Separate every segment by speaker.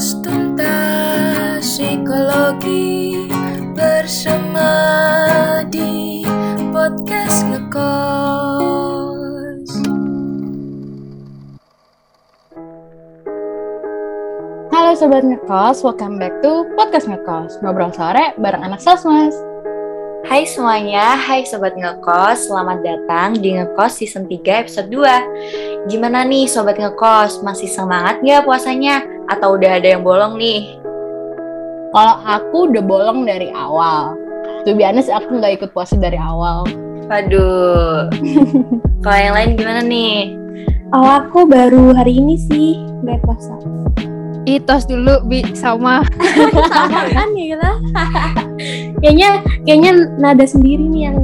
Speaker 1: Kupas tuntas psikologi bersama di podcast ngekos.
Speaker 2: Halo Sobat Ngekos, welcome back to Podcast Ngekos. Ngobrol sore bareng anak Sosmas
Speaker 3: Hai semuanya, hai Sobat Ngekos, selamat datang di Ngekos Season 3 episode 2 Gimana nih Sobat Ngekos, masih semangat nggak puasanya? Atau udah ada yang bolong nih?
Speaker 2: Kalau aku udah bolong dari awal Tuh honest, aku nggak ikut puasa dari awal
Speaker 3: Waduh, kalau yang lain gimana nih?
Speaker 4: Oh aku baru hari ini sih nggak puasa.
Speaker 5: Itos dulu bi sama
Speaker 4: Sama kan ya kita. kayaknya kayaknya nada sendiri nih yang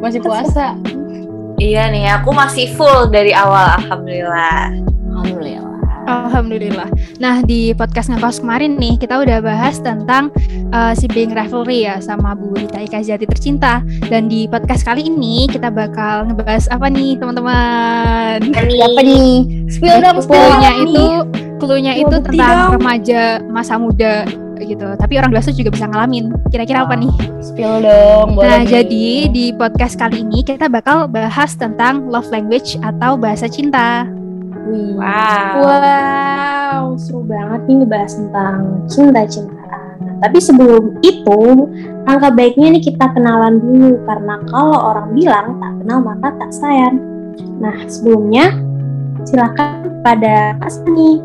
Speaker 2: Masih puasa
Speaker 3: Iya nih, aku masih full dari awal, Alhamdulillah
Speaker 2: Alhamdulillah
Speaker 5: Alhamdulillah. Nah di podcast ngekos kemarin nih kita udah bahas tentang uh, sibling rivalry ya sama Bu Rita Ika Jati tercinta. Dan di podcast kali ini kita bakal ngebahas apa nih teman-teman?
Speaker 2: Siapa nih? Spill dong, spill
Speaker 5: Cluenya itu, cluenya itu tentang
Speaker 4: dong.
Speaker 5: remaja masa muda gitu. Tapi orang dewasa juga bisa ngalamin. Kira-kira apa nih?
Speaker 2: Spill dong, boleh
Speaker 5: Nah,
Speaker 2: nih.
Speaker 5: jadi di podcast kali ini kita bakal bahas tentang love language atau bahasa cinta.
Speaker 2: Wih.
Speaker 3: Wow
Speaker 4: wow seru banget nih ngebahas tentang cinta-cintaan. Nah, tapi sebelum itu angka baiknya nih kita kenalan dulu karena kalau orang bilang tak kenal maka tak sayang. Nah sebelumnya silakan pada Kak Sani.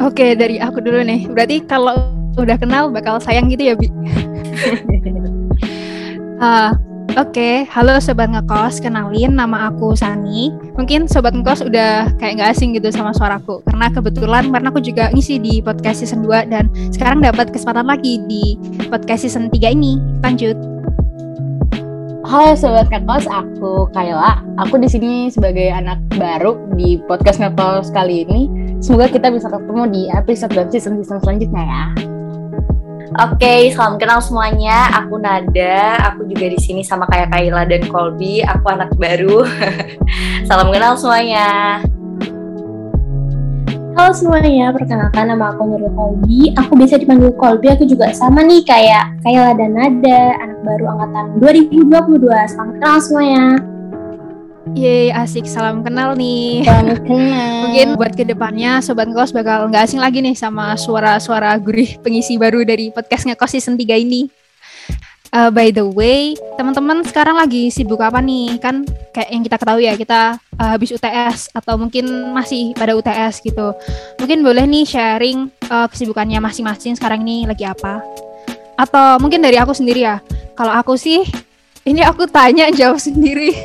Speaker 5: Oke, dari aku dulu nih. Berarti kalau udah kenal bakal sayang gitu ya, Bi? Ah, Oke, halo Sobat Ngekos, kenalin nama aku Sani. Mungkin Sobat Ngekos udah kayak nggak asing gitu sama suaraku. Karena kebetulan karena aku juga ngisi di podcast season 2 dan sekarang dapat kesempatan lagi di podcast season 3 ini. Lanjut.
Speaker 2: Halo Sobat Ngekos, aku Kayla. Aku di sini sebagai anak baru di podcast Ngekos kali ini. Semoga kita bisa ketemu di episode dan season-season selanjutnya ya.
Speaker 3: Oke, salam kenal semuanya. Aku Nada. Aku juga di sini sama kayak Kayla dan Colby. Aku anak baru. salam kenal semuanya.
Speaker 4: Halo semuanya, perkenalkan nama aku Nurul Kolbi. Aku biasa dipanggil Kolbi, aku juga sama nih kayak Kayla dan Nada, anak baru angkatan 2022. Selamat kenal semuanya.
Speaker 5: Yeay, asik. Salam kenal nih.
Speaker 2: Salam kenal.
Speaker 5: Mungkin buat ke depannya Sobat Ngekos bakal nggak asing lagi nih sama suara-suara gurih pengisi baru dari podcast Ngekos season 3 ini. Uh, by the way, teman-teman sekarang lagi sibuk apa nih? Kan kayak yang kita ketahui ya, kita uh, habis UTS atau mungkin masih pada UTS gitu. Mungkin boleh nih sharing uh, kesibukannya masing-masing sekarang ini lagi apa? Atau mungkin dari aku sendiri ya. Kalau aku sih, ini aku tanya jawab sendiri.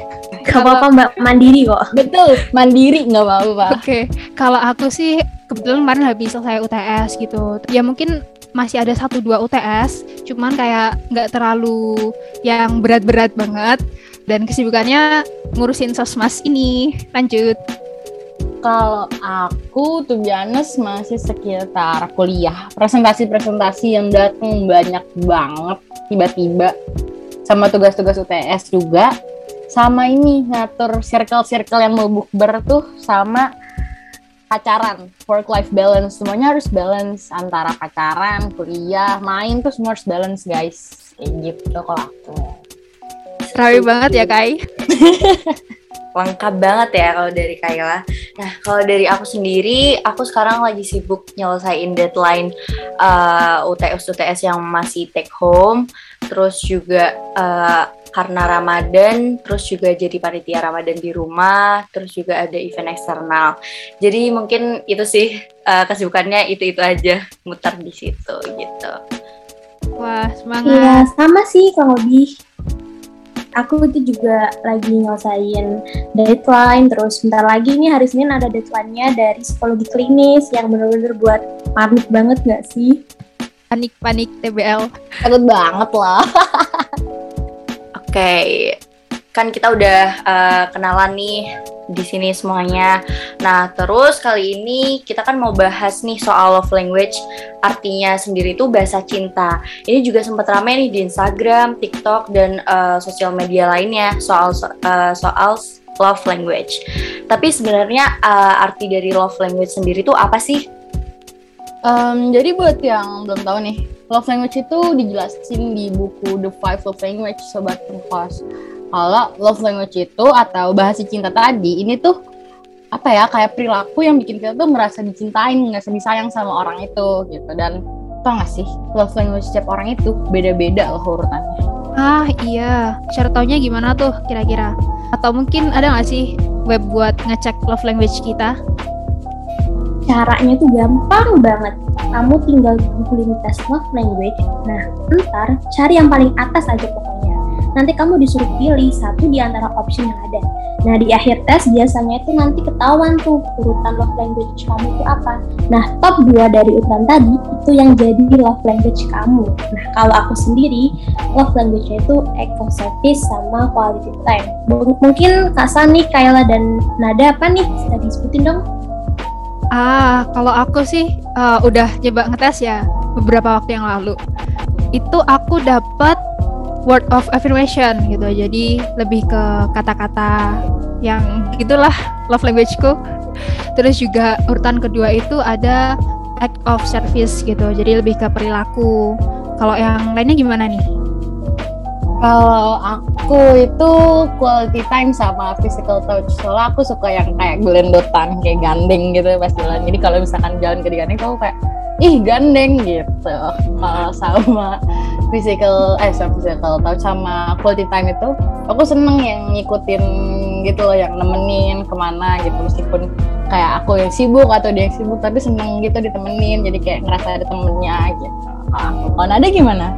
Speaker 4: Gak apa-apa mbak, mandiri kok.
Speaker 2: Betul, mandiri nggak apa-apa.
Speaker 5: Oke, kalau aku sih kebetulan kemarin habis selesai UTS gitu. Ya mungkin masih ada satu dua UTS, cuman kayak nggak terlalu yang berat-berat banget. Dan kesibukannya ngurusin sosmas ini. Lanjut.
Speaker 2: Kalau aku tuh honest masih sekitar kuliah. Presentasi-presentasi yang datang banyak banget tiba-tiba. Sama tugas-tugas UTS juga. Sama ini ngatur circle-circle yang mau bukber tuh sama pacaran, work life balance. Semuanya harus balance antara pacaran, kuliah, main tuh semua harus balance, guys. Kayak gitu kalau aku.
Speaker 5: Rawi banget ya, Kai.
Speaker 3: Lengkap banget ya kalau dari Kayla. Nah, kalau dari aku sendiri, aku sekarang lagi sibuk nyelesain deadline uh, UTS-UTS yang masih take home. Terus juga uh, karena Ramadan, terus juga jadi panitia Ramadan di rumah, terus juga ada event eksternal. Jadi mungkin itu sih uh, kesibukannya itu-itu aja, muter di situ gitu.
Speaker 5: Wah,
Speaker 4: Iya,
Speaker 5: semangat.
Speaker 4: sama sih kalau lebih. Aku itu juga lagi nyelesain deadline, terus bentar lagi nih hari Senin ada deadline-nya dari psikologi klinis yang bener-bener buat panik banget gak sih?
Speaker 5: Panik-panik TBL.
Speaker 2: Takut banget lah.
Speaker 3: Oke, kan kita udah uh, kenalan nih di sini semuanya. Nah, terus kali ini kita kan mau bahas nih soal love language. Artinya sendiri itu bahasa cinta. Ini juga sempat ramai nih di Instagram, TikTok, dan uh, sosial media lainnya soal uh, soal love language. Tapi sebenarnya uh, arti dari love language sendiri itu apa sih?
Speaker 2: Um, jadi buat yang belum tahu nih, love language itu dijelasin di buku The Five Love Language Sobat Pengkos. Kalau love language itu atau bahasa cinta tadi, ini tuh apa ya kayak perilaku yang bikin kita tuh merasa dicintain, ngerasa disayang sama orang itu gitu. Dan tau gak sih, love language setiap orang itu beda-beda loh urutannya.
Speaker 5: Ah iya, cara taunya gimana tuh kira-kira? Atau mungkin ada nggak sih web buat ngecek love language kita?
Speaker 4: Caranya tuh gampang banget. Kamu tinggal googling tes love language. Nah, ntar cari yang paling atas aja pokoknya. Nanti kamu disuruh pilih satu di antara opsi yang ada. Nah, di akhir tes biasanya itu nanti ketahuan tuh urutan love language kamu itu apa. Nah, top 2 dari urutan tadi itu yang jadi love language kamu. Nah, kalau aku sendiri, love language-nya itu eco sama quality time. Mungkin Kak Sani, Kayla, dan Nada apa nih? Bisa disebutin dong?
Speaker 5: Ah, kalau aku sih uh, udah coba ngetes ya beberapa waktu yang lalu. Itu aku dapat word of affirmation gitu. Jadi lebih ke kata-kata yang gitulah love languageku. Terus juga urutan kedua itu ada act of service gitu. Jadi lebih ke perilaku. Kalau yang lainnya gimana nih?
Speaker 2: Kalau aku itu quality time sama physical touch. Soalnya aku suka yang kayak gelendotan, kayak gandeng gitu pas jalan. Jadi kalau misalkan jalan ke gandeng, kamu kayak ih gandeng gitu. Kalau sama physical, eh sama physical touch sama quality time itu, aku seneng yang ngikutin gitu loh, yang nemenin ke mana gitu. Meskipun kayak aku yang sibuk atau dia yang sibuk, tapi seneng gitu ditemenin. Jadi kayak ngerasa ada temennya gitu. Kalau ada gimana?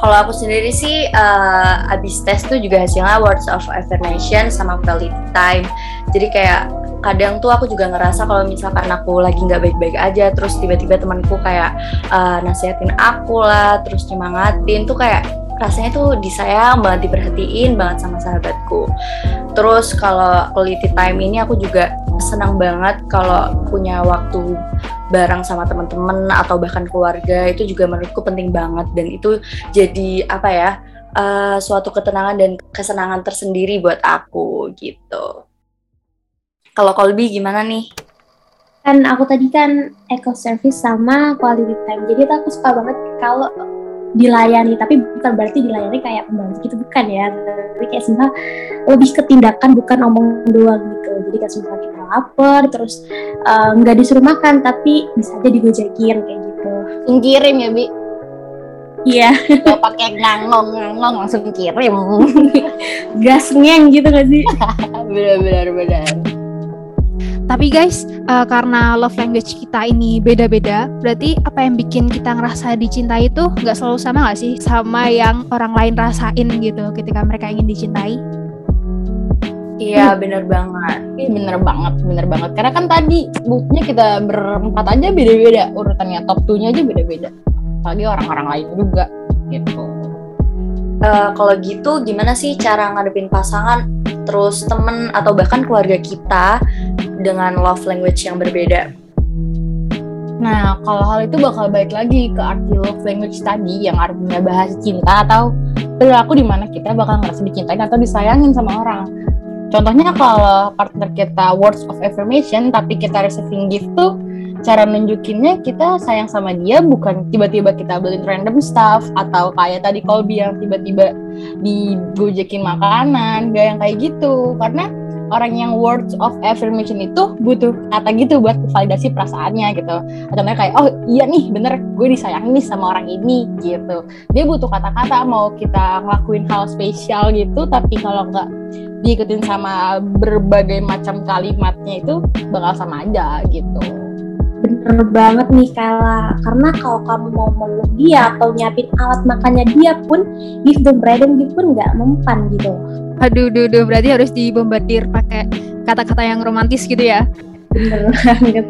Speaker 3: Kalau aku sendiri sih uh, abis tes tuh juga hasilnya words of affirmation sama quality time. Jadi kayak kadang tuh aku juga ngerasa kalau misalkan aku lagi nggak baik-baik aja, terus tiba-tiba temanku kayak uh, nasihatin aku lah, terus nyemangatin tuh kayak rasanya tuh disayang banget diperhatiin banget sama sahabatku. Terus kalau quality time ini aku juga senang banget kalau punya waktu bareng sama teman-teman atau bahkan keluarga itu juga menurutku penting banget dan itu jadi apa ya uh, suatu ketenangan dan kesenangan tersendiri buat aku gitu. Kalau Kolbi gimana nih?
Speaker 4: Kan aku tadi kan eco service sama quality time. Jadi aku suka banget kalau dilayani tapi bukan berarti dilayani kayak pembantu gitu bukan ya tapi kayak simpel lebih ketindakan bukan omong doang gitu jadi kayak simpel kita lapar terus eh, nggak uh, disuruh makan tapi bisa aja digojekin kayak gitu
Speaker 2: kirim ya bi
Speaker 4: Iya.
Speaker 2: Kalau pakai ngangong ngangong langsung kirim.
Speaker 4: Gas ngeng gitu gak sih?
Speaker 2: bener bener bener.
Speaker 5: Tapi guys, uh, karena love language kita ini beda-beda, berarti apa yang bikin kita ngerasa dicintai itu nggak selalu sama nggak sih sama yang orang lain rasain gitu ketika mereka ingin dicintai?
Speaker 3: Iya bener banget,
Speaker 2: iya bener banget, bener banget. Karena kan tadi buktinya kita berempat aja beda-beda urutannya, top 2-nya aja beda-beda. Apalagi orang-orang lain juga gitu.
Speaker 3: Uh, kalau gitu gimana sih cara ngadepin pasangan terus temen atau bahkan keluarga kita dengan love language yang berbeda.
Speaker 2: Nah, kalau hal itu bakal baik lagi ke arti love language tadi yang artinya bahasa cinta atau perilaku di mana kita bakal ngerasa dicintain atau disayangin sama orang. Contohnya kalau partner kita words of affirmation tapi kita receiving gift tuh cara nunjukinnya kita sayang sama dia bukan tiba-tiba kita beliin random stuff atau kayak tadi Colby yang tiba-tiba digojekin makanan, gak yang kayak gitu. Karena orang yang words of affirmation itu butuh kata gitu buat validasi perasaannya gitu. Contohnya kayak oh iya nih bener gue disayang nih sama orang ini gitu. Dia butuh kata-kata mau kita ngelakuin hal spesial gitu tapi kalau nggak diikutin sama berbagai macam kalimatnya itu bakal sama aja gitu
Speaker 4: bener banget nih Kala karena kalau kamu mau meluk dia atau nyiapin alat makannya dia pun give them bread and pun nggak mempan gitu
Speaker 5: Aduh, duh, duh, berarti harus dibombardir pakai kata-kata yang romantis gitu ya?
Speaker 4: Bener banget.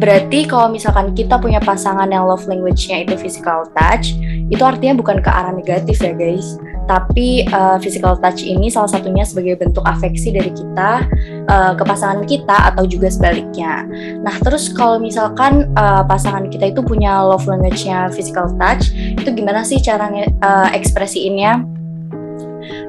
Speaker 3: Berarti kalau misalkan kita punya pasangan yang love language-nya itu physical touch, itu artinya bukan ke arah negatif ya guys. Tapi uh, physical touch ini salah satunya sebagai bentuk afeksi dari kita uh, ke pasangan kita atau juga sebaliknya. Nah terus kalau misalkan uh, pasangan kita itu punya love language-nya physical touch, itu gimana sih cara uh, ekspresiinnya?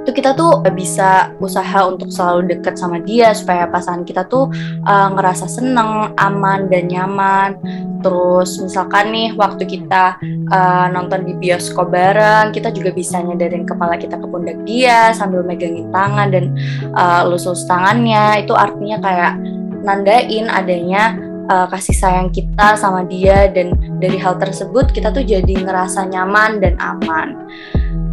Speaker 3: Itu kita tuh bisa usaha untuk selalu deket sama dia supaya pasangan kita tuh uh, ngerasa seneng, aman dan nyaman. Terus misalkan nih waktu kita uh, nonton di bioskop bareng, kita juga bisa nyadarin kepala kita ke pundak dia sambil megangin tangan dan uh, lus-lus tangannya. Itu artinya kayak nandain adanya uh, kasih sayang kita sama dia dan dari hal tersebut kita tuh jadi ngerasa nyaman dan aman.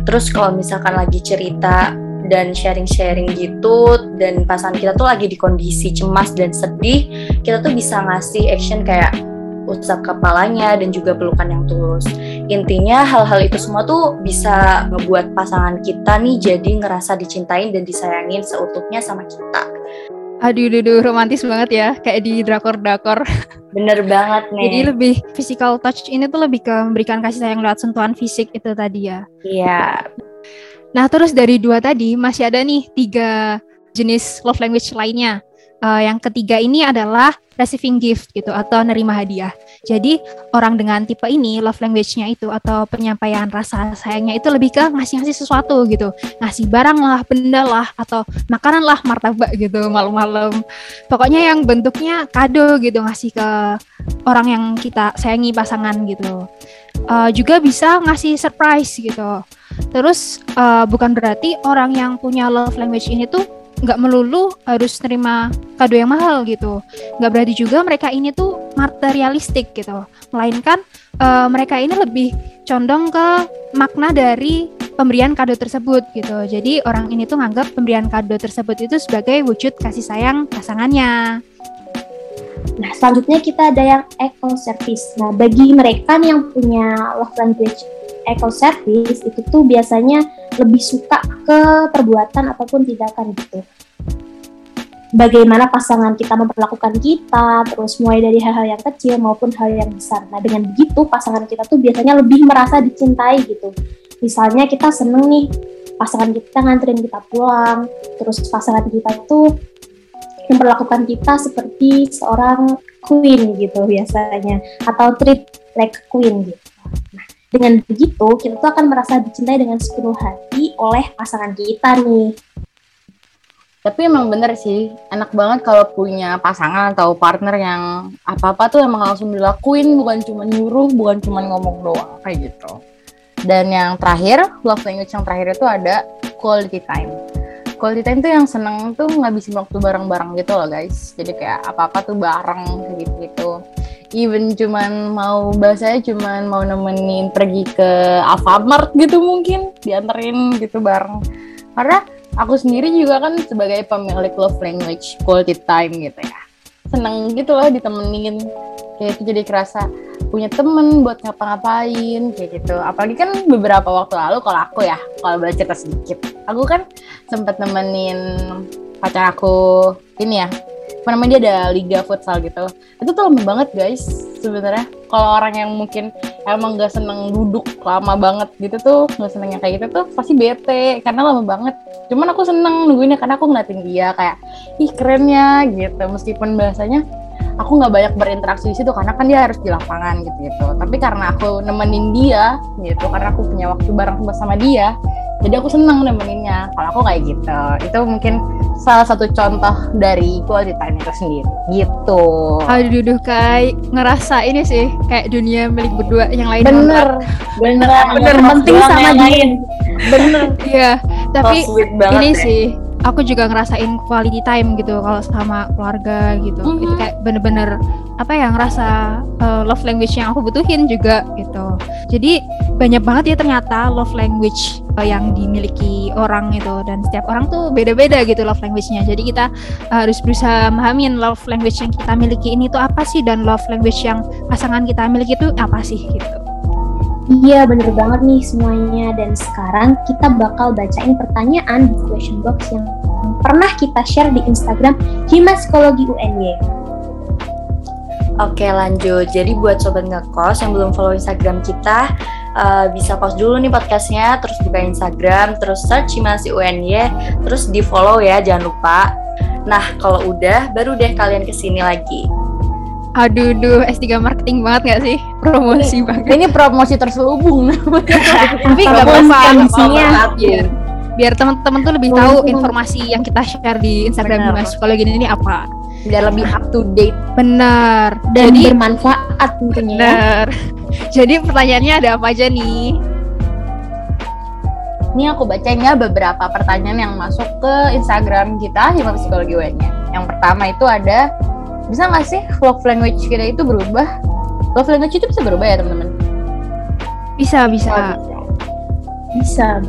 Speaker 3: Terus kalau misalkan lagi cerita dan sharing-sharing gitu dan pasangan kita tuh lagi di kondisi cemas dan sedih, kita tuh bisa ngasih action kayak usap kepalanya dan juga pelukan yang tulus. Intinya hal-hal itu semua tuh bisa ngebuat pasangan kita nih jadi ngerasa dicintain dan disayangin seutuhnya sama kita.
Speaker 5: Aduh, aduh, romantis banget ya, kayak di drakor-drakor.
Speaker 3: Bener banget nih.
Speaker 5: Jadi lebih physical touch ini tuh lebih ke memberikan kasih sayang lewat sentuhan fisik itu tadi ya.
Speaker 3: Iya.
Speaker 5: Nah, terus dari dua tadi masih ada nih tiga jenis love language lainnya uh, yang ketiga ini adalah receiving gift gitu atau nerima hadiah. Jadi orang dengan tipe ini love language-nya itu atau penyampaian rasa sayangnya itu lebih ke ngasih-ngasih sesuatu gitu. Ngasih barang lah, benda lah atau makanan lah, martabak gitu malam-malam. Pokoknya yang bentuknya kado gitu ngasih ke orang yang kita sayangi pasangan gitu. Uh, juga bisa ngasih surprise gitu. Terus uh, bukan berarti orang yang punya love language ini tuh nggak melulu harus terima kado yang mahal gitu. Nggak berarti juga mereka ini tuh materialistik gitu. Melainkan uh, mereka ini lebih condong ke makna dari pemberian kado tersebut gitu. Jadi orang ini tuh nganggap pemberian kado tersebut itu sebagai wujud kasih sayang pasangannya.
Speaker 4: Nah, selanjutnya kita ada yang eco service. Nah, bagi mereka nih yang punya love language eco service itu tuh biasanya lebih suka ke perbuatan ataupun tindakan gitu bagaimana pasangan kita memperlakukan kita, terus mulai dari hal-hal yang kecil maupun hal yang besar. Nah, dengan begitu pasangan kita tuh biasanya lebih merasa dicintai gitu. Misalnya kita seneng nih, pasangan kita nganterin kita pulang, terus pasangan kita tuh memperlakukan kita seperti seorang queen gitu biasanya, atau treat like queen gitu. Nah, dengan begitu, kita tuh akan merasa dicintai dengan sepenuh hati oleh pasangan kita nih.
Speaker 2: Tapi emang bener sih, enak banget kalau punya pasangan atau partner yang apa-apa tuh emang langsung dilakuin, bukan cuma nyuruh, bukan cuma ngomong doang, kayak gitu. Dan yang terakhir, love language yang terakhir itu ada quality time. Quality time tuh yang seneng tuh ngabisin waktu bareng-bareng gitu loh guys. Jadi kayak apa-apa tuh bareng kayak gitu-gitu even cuman mau bahasanya cuman mau nemenin pergi ke Alfamart gitu mungkin dianterin gitu bareng. Karena aku sendiri juga kan sebagai pemilik love language quality time gitu ya. Seneng gitu loh ditemenin. Kayak itu jadi kerasa punya temen buat ngapa-ngapain kayak gitu. Apalagi kan beberapa waktu lalu kalau aku ya kalau boleh cerita sedikit. Aku kan sempat nemenin pacar aku ini ya apa namanya dia ada liga futsal gitu. Itu tuh lama banget guys sebenarnya. Kalau orang yang mungkin emang gak seneng duduk lama banget gitu tuh nggak seneng yang kayak gitu tuh pasti bete karena lama banget. Cuman aku seneng nungguinnya karena aku ngeliatin dia kayak ih kerennya gitu. Meskipun bahasanya aku nggak banyak berinteraksi di situ karena kan dia harus di lapangan gitu gitu. Tapi karena aku nemenin dia gitu karena aku punya waktu bareng sama dia jadi aku seneng nemeninnya. Kalau aku kayak gitu. Itu mungkin salah satu contoh dari quality time itu sendiri gitu.
Speaker 5: Aduh duduh kayak ngerasa ini sih kayak dunia milik berdua yang lain
Speaker 2: bener bener.
Speaker 4: Bener penting sama dia.
Speaker 2: bener.
Speaker 5: Iya tapi
Speaker 3: so
Speaker 5: ini ya. sih aku juga ngerasain quality time gitu kalau sama keluarga gitu. Mm -hmm. itu kayak bener-bener apa ya ngerasa uh, love language yang aku butuhin juga gitu. Jadi banyak banget ya ternyata love language uh, yang dimiliki orang itu. Dan setiap orang tuh beda-beda gitu love language-nya. Jadi kita uh, harus berusaha memahamin love language yang kita miliki ini tuh apa sih? Dan love language yang pasangan kita miliki itu apa sih? Gitu
Speaker 4: Iya bener banget nih semuanya dan sekarang kita bakal bacain pertanyaan di question box yang pernah kita share di Instagram Hima Psikologi UNY.
Speaker 3: Oke lanjut, jadi buat sobat ngekos yang belum follow Instagram kita uh, bisa pause dulu nih podcastnya, terus buka Instagram, terus search Himasi UNY, terus di follow ya jangan lupa. Nah kalau udah baru deh kalian ke sini lagi.
Speaker 5: Aduh, duh, S3 marketing banget gak sih? Promosi
Speaker 2: ini,
Speaker 5: banget.
Speaker 2: Ini promosi terselubung
Speaker 4: Tapi gak apa-apa,
Speaker 5: biar teman-teman tuh lebih tahu informasi yang kita share di Instagram
Speaker 3: Benar.
Speaker 5: Bimas Psikologi ini apa.
Speaker 3: Biar lebih up to date.
Speaker 5: Benar.
Speaker 4: Dan
Speaker 5: Jadi
Speaker 4: bermanfaat tentunya ya.
Speaker 5: benar. Jadi pertanyaannya ada apa aja nih?
Speaker 2: Ini aku bacain ya beberapa pertanyaan yang masuk ke Instagram kita Hima Psikologi UN-nya. Yang pertama itu ada bisa nggak sih love language kita itu berubah? Love language itu bisa berubah ya teman-teman?
Speaker 5: Bisa, bisa.
Speaker 4: Bisa.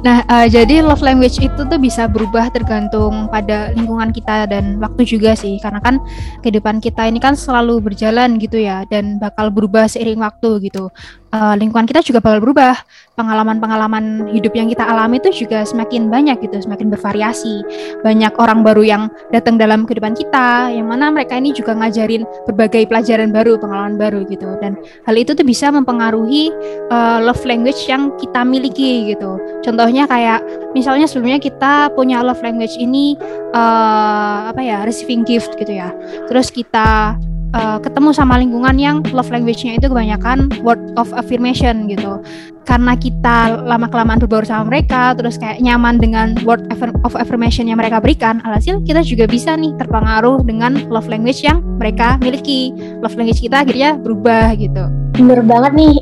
Speaker 5: Nah, eh, jadi love language itu tuh bisa berubah tergantung pada lingkungan kita dan waktu juga sih. Karena kan kehidupan kita ini kan selalu berjalan gitu ya dan bakal berubah seiring waktu gitu. Eh, lingkungan kita juga bakal berubah. Pengalaman-pengalaman hidup yang kita alami itu juga semakin banyak gitu, semakin bervariasi. Banyak orang baru yang datang dalam kehidupan kita, yang mana mereka ini juga ngajarin berbagai pelajaran baru, pengalaman baru gitu. Dan hal itu tuh bisa mempengaruhi eh, love language yang kita miliki gitu. Contohnya kayak misalnya sebelumnya kita punya love language ini eh apa ya receiving gift gitu ya. Terus kita eh, ketemu sama lingkungan yang love language-nya itu kebanyakan word of affirmation gitu. Karena kita lama kelamaan berbaur sama mereka, terus kayak nyaman dengan word of affirmation yang mereka berikan, alhasil kita juga bisa nih terpengaruh dengan love language yang mereka miliki. Love language kita akhirnya berubah gitu.
Speaker 4: Bener banget nih.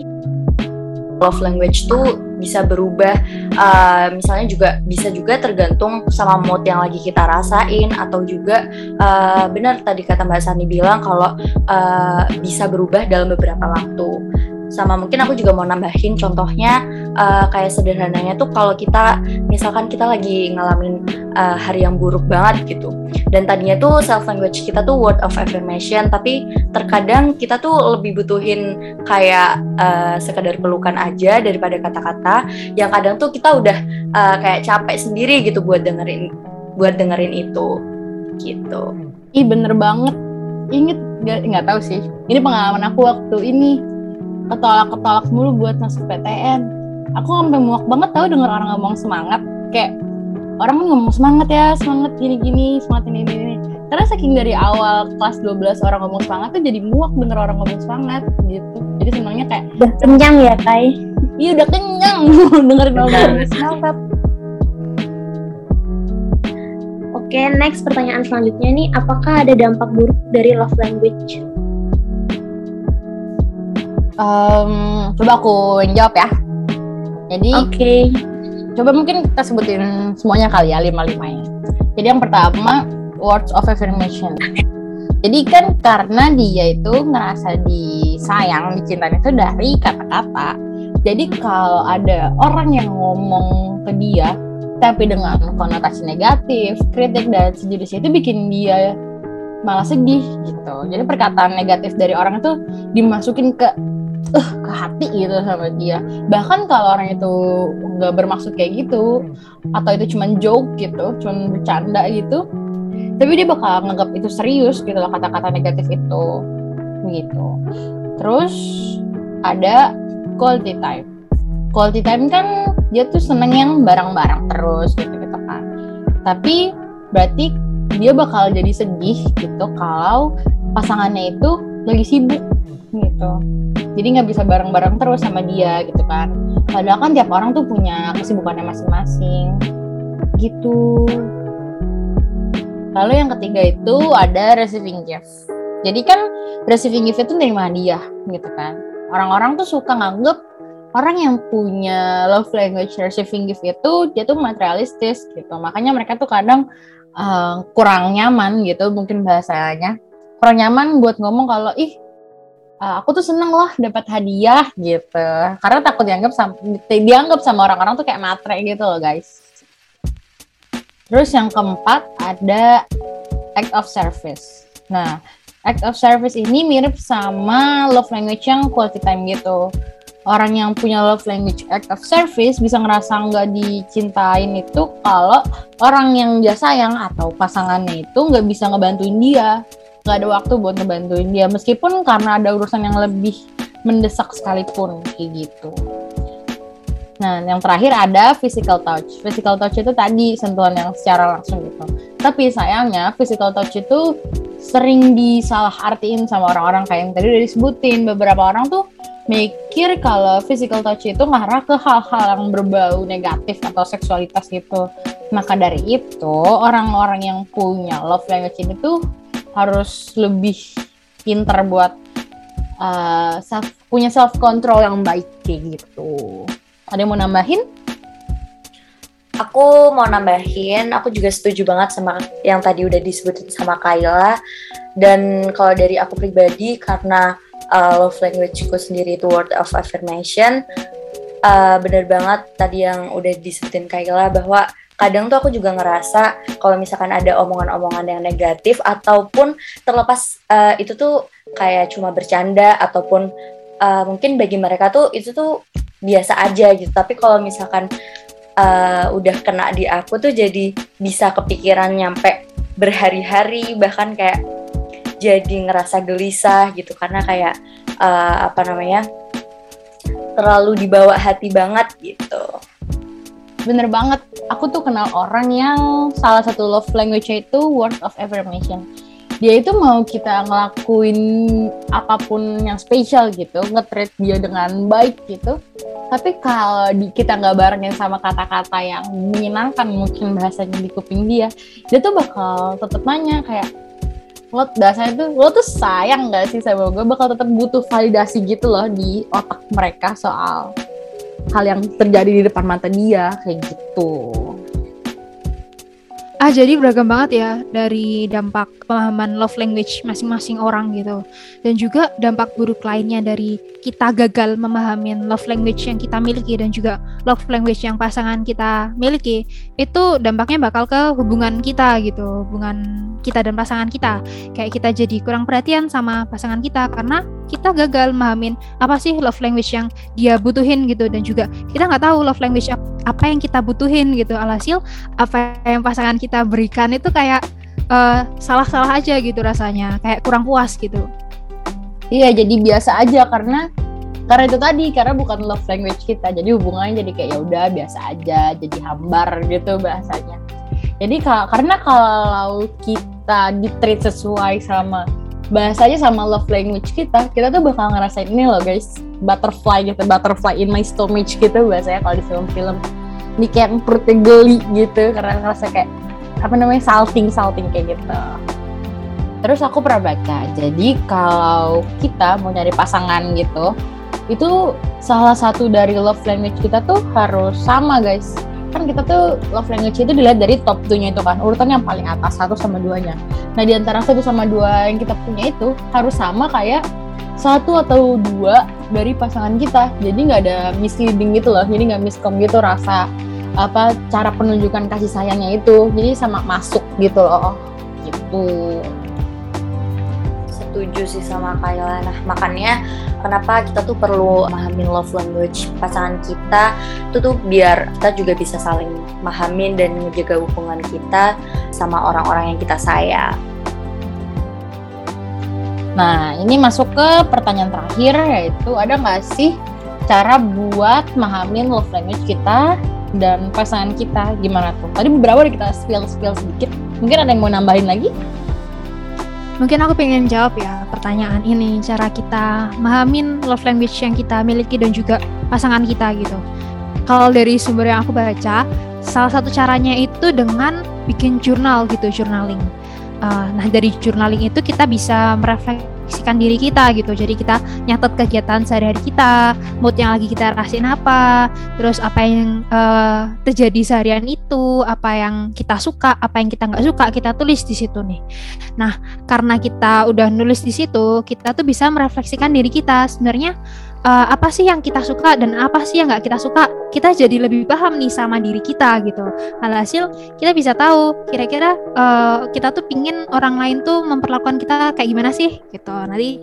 Speaker 3: Love language tuh bisa berubah. eh, misalnya juga bisa juga tergantung sama mood yang lagi kita rasain atau juga eh, benar tadi kata Mbak Sani bilang kalau eh, bisa berubah dalam beberapa waktu. Sama mungkin aku juga mau nambahin contohnya eh, kayak sederhananya tuh kalau kita misalkan kita lagi ngalamin eh, hari yang buruk banget gitu. Dan tadinya tuh self language kita tuh word of affirmation tapi terkadang kita tuh lebih butuhin kayak eh, sekedar pelukan aja daripada kata-kata yang kadang tuh kita udah eh, kayak capek sendiri gitu buat dengerin buat dengerin itu gitu.
Speaker 2: Ih bener banget. Nggak nggak tahu sih. Ini pengalaman aku waktu ini ketolak-ketolak mulu buat masuk PTN. Aku sampai muak banget tahu denger orang ngomong semangat. Kayak orang kan ngomong semangat ya, semangat gini-gini, semangat ini ini ini. Karena saking dari awal kelas 12 orang ngomong semangat tuh jadi muak denger orang ngomong semangat gitu. Jadi senangnya kayak
Speaker 4: Udah kenyang ya, Kai?
Speaker 2: iya udah kenyang dengerin orang ngomong semangat.
Speaker 4: Oke, next pertanyaan selanjutnya nih, apakah ada dampak buruk dari love language?
Speaker 2: Em, coba aku jawab ya. Jadi
Speaker 4: Oke.
Speaker 2: coba mungkin kita sebutin semuanya kali ya lima limanya jadi yang pertama words of affirmation jadi kan karena dia itu ngerasa disayang dicintain itu dari kata-kata jadi kalau ada orang yang ngomong ke dia tapi dengan konotasi negatif kritik dan sejenis itu bikin dia malah sedih gitu jadi perkataan negatif dari orang itu dimasukin ke eh ke hati gitu sama dia. Bahkan kalau orang itu nggak bermaksud kayak gitu atau itu cuma joke gitu cuma bercanda gitu tapi dia bakal nganggap itu serius gitu loh kata-kata negatif itu. Gitu terus ada quality time. Quality time kan dia tuh seneng yang bareng-bareng terus gitu gitu kan. Tapi berarti dia bakal jadi sedih gitu kalau pasangannya itu lagi sibuk gitu. Jadi nggak bisa bareng-bareng terus sama dia gitu kan. Padahal kan tiap orang tuh punya kesibukannya masing-masing gitu. Lalu yang ketiga itu ada receiving gift. Jadi kan receiving gift itu nerima hadiah gitu kan. Orang-orang tuh suka nganggep orang yang punya love language receiving gift itu dia tuh materialistis gitu. Makanya mereka tuh kadang eh, kurang nyaman gitu mungkin bahasanya kurang nyaman buat ngomong kalau ih uh, aku tuh seneng loh dapat hadiah gitu. Karena takut dianggap sama dianggap sama orang-orang tuh kayak matre gitu loh guys. Terus yang keempat ada act of service. Nah act of service ini mirip sama love language yang quality time gitu. Orang yang punya love language act of service bisa ngerasa nggak dicintain itu kalau orang yang dia sayang atau pasangannya itu nggak bisa ngebantuin dia nggak ada waktu buat ngebantuin dia meskipun karena ada urusan yang lebih mendesak sekalipun kayak gitu. Nah, yang terakhir ada physical touch. Physical touch itu tadi sentuhan yang secara langsung gitu. Tapi sayangnya physical touch itu sering disalah artiin sama orang-orang kayak yang tadi udah disebutin. Beberapa orang tuh mikir kalau physical touch itu ngarah ke hal-hal yang berbau negatif atau seksualitas gitu. Maka dari itu, orang-orang yang punya love language ini tuh harus lebih pinter buat uh, self, punya self control yang baik kayak gitu. Ada yang mau nambahin?
Speaker 3: Aku mau nambahin, aku juga setuju banget sama yang tadi udah disebutin sama Kayla. Dan kalau dari aku pribadi, karena uh, love languageku sendiri itu word of affirmation uh, bener banget tadi yang udah disebutin Kayla bahwa kadang tuh aku juga ngerasa kalau misalkan ada omongan-omongan yang negatif ataupun terlepas uh, itu tuh kayak cuma bercanda ataupun uh, mungkin bagi mereka tuh itu tuh biasa aja gitu tapi kalau misalkan uh, udah kena di aku tuh jadi bisa kepikiran nyampe berhari-hari bahkan kayak jadi ngerasa gelisah gitu karena kayak uh, apa namanya terlalu dibawa hati banget gitu.
Speaker 2: Bener banget, aku tuh kenal orang yang salah satu love language itu word of affirmation. Dia itu mau kita ngelakuin apa pun yang spesial gitu, nge-treat dia dengan baik gitu. Tapi kalau di, kita nggak barengin sama kata-kata yang menyenangkan mungkin bahasanya di kuping dia, dia tuh bakal tetap nanya kayak, lo dasarnya tuh lo tuh sayang gak sih sama gue bakal tetap butuh validasi gitu loh di otak mereka soal hal yang terjadi di depan mata dia kayak gitu
Speaker 5: Ah, jadi beragam banget ya dari dampak pemahaman love language masing-masing orang gitu. Dan juga dampak buruk lainnya dari kita gagal memahami love language yang kita miliki dan juga love language yang pasangan kita miliki. Itu dampaknya bakal ke hubungan kita gitu, hubungan kita dan pasangan kita. Kayak kita jadi kurang perhatian sama pasangan kita karena kita gagal memahami apa sih love language yang dia butuhin gitu dan juga kita nggak tahu love language apa yang kita butuhin gitu. Alhasil apa yang pasangan kita berikan itu kayak eh, salah-salah aja gitu rasanya, kayak kurang puas gitu.
Speaker 2: Iya, jadi biasa aja karena karena itu tadi karena bukan love language kita, jadi hubungannya jadi kayak ya udah biasa aja, jadi hambar gitu bahasanya. Jadi karena kalau kita ditreat sesuai sama bahasanya sama love language kita, kita tuh bakal ngerasain ini loh guys, butterfly gitu, butterfly in my stomach gitu bahasanya kalau di film-film. Ini kayak perutnya geli gitu karena ngerasa kayak apa namanya salting salting kayak gitu. Terus aku pernah baca jadi kalau kita mau nyari pasangan gitu itu salah satu dari love language kita tuh harus sama guys kan kita tuh love language itu dilihat dari top 2 nya itu kan urutan yang paling atas satu sama duanya. Nah di antara satu sama dua yang kita punya itu harus sama kayak satu atau dua dari pasangan kita. Jadi nggak ada misleading gitu loh jadi nggak miskom gitu rasa apa cara penunjukan kasih sayangnya itu. Jadi sama masuk gitu loh gitu.
Speaker 3: Setuju sih sama Kayla. Nah makanya kenapa kita tuh perlu memahami love language pasangan kita itu tuh biar kita juga bisa saling memahami dan menjaga hubungan kita sama orang-orang yang kita sayang
Speaker 2: Nah, ini masuk ke pertanyaan terakhir yaitu ada nggak sih cara buat memahami love language kita dan pasangan kita gimana tuh? Tadi beberapa kita spill-spill sedikit. Mungkin ada yang mau nambahin lagi?
Speaker 5: Mungkin aku pengen jawab ya pertanyaan ini, cara kita memahami love language yang kita miliki dan juga pasangan kita gitu. Kalau dari sumber yang aku baca, salah satu caranya itu dengan bikin jurnal gitu, journaling. Uh, nah dari journaling itu kita bisa merefleksi refleksikan diri kita gitu. Jadi kita nyatet kegiatan sehari-hari kita, mood yang lagi kita rasain apa, terus apa yang uh, terjadi seharian itu, apa yang kita suka, apa yang kita nggak suka, kita tulis di situ nih. Nah, karena kita udah nulis di situ, kita tuh bisa merefleksikan diri kita sebenarnya uh, apa sih yang kita suka dan apa sih yang nggak kita suka kita jadi lebih paham nih sama diri kita gitu alhasil kita bisa tahu kira-kira uh, kita tuh pingin orang lain tuh memperlakukan kita kayak gimana sih gitu nanti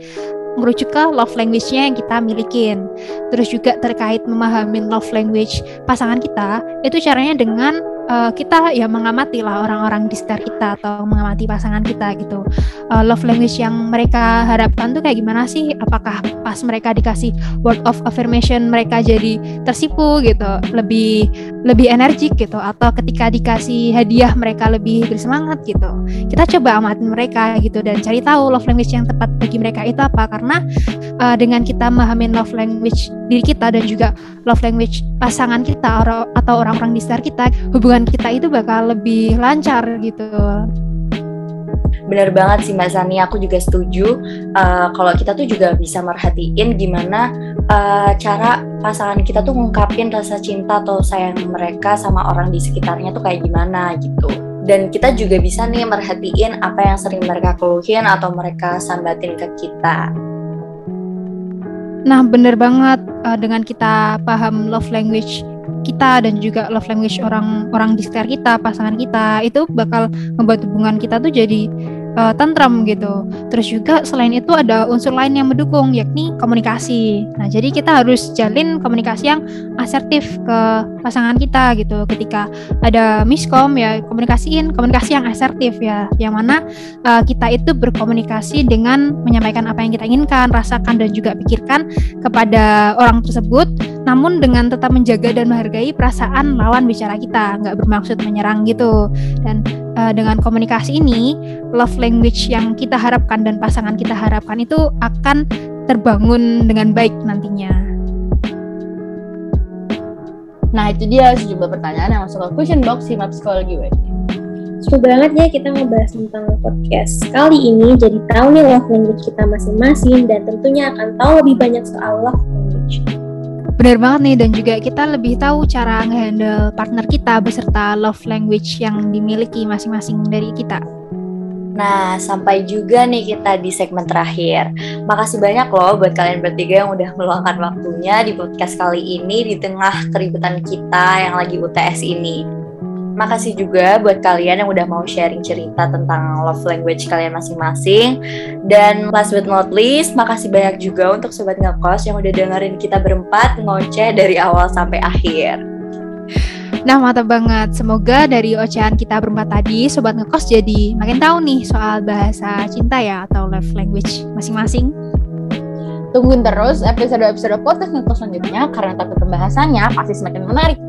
Speaker 5: merujuk ke love language-nya yang kita milikin. Terus juga terkait memahami love language pasangan kita, itu caranya dengan uh, kita ya mengamati lah orang-orang di sekitar kita atau mengamati pasangan kita gitu. Uh, love language yang mereka harapkan tuh kayak gimana sih? Apakah pas mereka dikasih word of affirmation mereka jadi tersipu gitu, lebih lebih energik gitu atau ketika dikasih hadiah mereka lebih bersemangat gitu. Kita coba amatin mereka gitu dan cari tahu love language yang tepat bagi mereka itu apa karena uh, dengan kita memahami love language diri kita dan juga love language pasangan kita atau orang-orang di sekitar kita, hubungan kita itu bakal lebih lancar gitu.
Speaker 3: Bener banget sih Mbak Sani, aku juga setuju uh, kalau kita tuh juga bisa merhatiin gimana uh, cara pasangan kita tuh ngungkapin rasa cinta atau sayang mereka sama orang di sekitarnya tuh kayak gimana gitu. Dan kita juga bisa nih merhatiin apa yang sering mereka keluhin atau mereka sambatin ke kita.
Speaker 5: Nah, bener banget uh, dengan kita paham love language kita dan juga love language orang-orang di sekitar kita, pasangan kita, itu bakal membuat hubungan kita tuh jadi uh, tantrum gitu. Terus juga selain itu ada unsur lain yang mendukung yakni komunikasi. Nah, jadi kita harus jalin komunikasi yang asertif ke pasangan kita gitu. Ketika ada miskom ya komunikasiin komunikasi yang asertif ya, yang mana uh, kita itu berkomunikasi dengan menyampaikan apa yang kita inginkan, rasakan dan juga pikirkan kepada orang tersebut namun dengan tetap menjaga dan menghargai perasaan lawan bicara kita, nggak bermaksud menyerang gitu. Dan uh, dengan komunikasi ini, love language yang kita harapkan dan pasangan kita harapkan itu akan terbangun dengan baik nantinya.
Speaker 2: Nah itu dia sejumlah pertanyaan yang masuk ke question box Himap Psikologi WD.
Speaker 4: Seru banget ya kita ngebahas tentang podcast kali ini jadi tahu nih love language kita masing-masing dan tentunya akan tahu lebih banyak soal love
Speaker 5: Benar banget nih dan juga kita lebih tahu cara ngehandle partner kita beserta love language yang dimiliki masing-masing dari kita.
Speaker 3: Nah, sampai juga nih kita di segmen terakhir. Makasih banyak loh buat kalian bertiga yang udah meluangkan waktunya di podcast kali ini di tengah keributan kita yang lagi UTS ini. Makasih juga buat kalian yang udah mau sharing cerita tentang love language kalian masing-masing. Dan last but not least, makasih banyak juga untuk Sobat Ngekos yang udah dengerin kita berempat ngoceh dari awal sampai akhir.
Speaker 5: Nah, mantap banget. Semoga dari ocehan kita berempat tadi, Sobat Ngekos jadi makin tahu nih soal bahasa cinta ya atau love language masing-masing.
Speaker 2: Tungguin terus episode-episode podcast Ngekos selanjutnya karena topik pembahasannya pasti semakin menarik.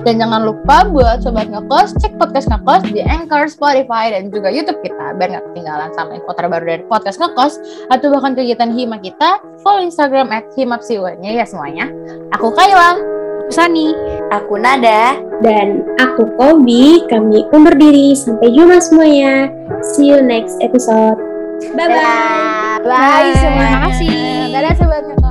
Speaker 2: Dan jangan lupa buat Sobat Ngekos, cek podcast Ngekos di Anchor, Spotify, dan juga Youtube kita biar nggak ketinggalan sama info terbaru dari podcast Ngekos atau bahkan kegiatan Hima kita, follow Instagram at himapsiwanya ya semuanya. Aku Kayla.
Speaker 5: Aku Sani.
Speaker 3: Aku Nada.
Speaker 4: Dan aku Kobi. Kami undur diri. Sampai jumpa semuanya. See you next episode.
Speaker 3: Bye-bye.
Speaker 2: Bye, Bye. Bye semuanya.
Speaker 5: Terima kasih.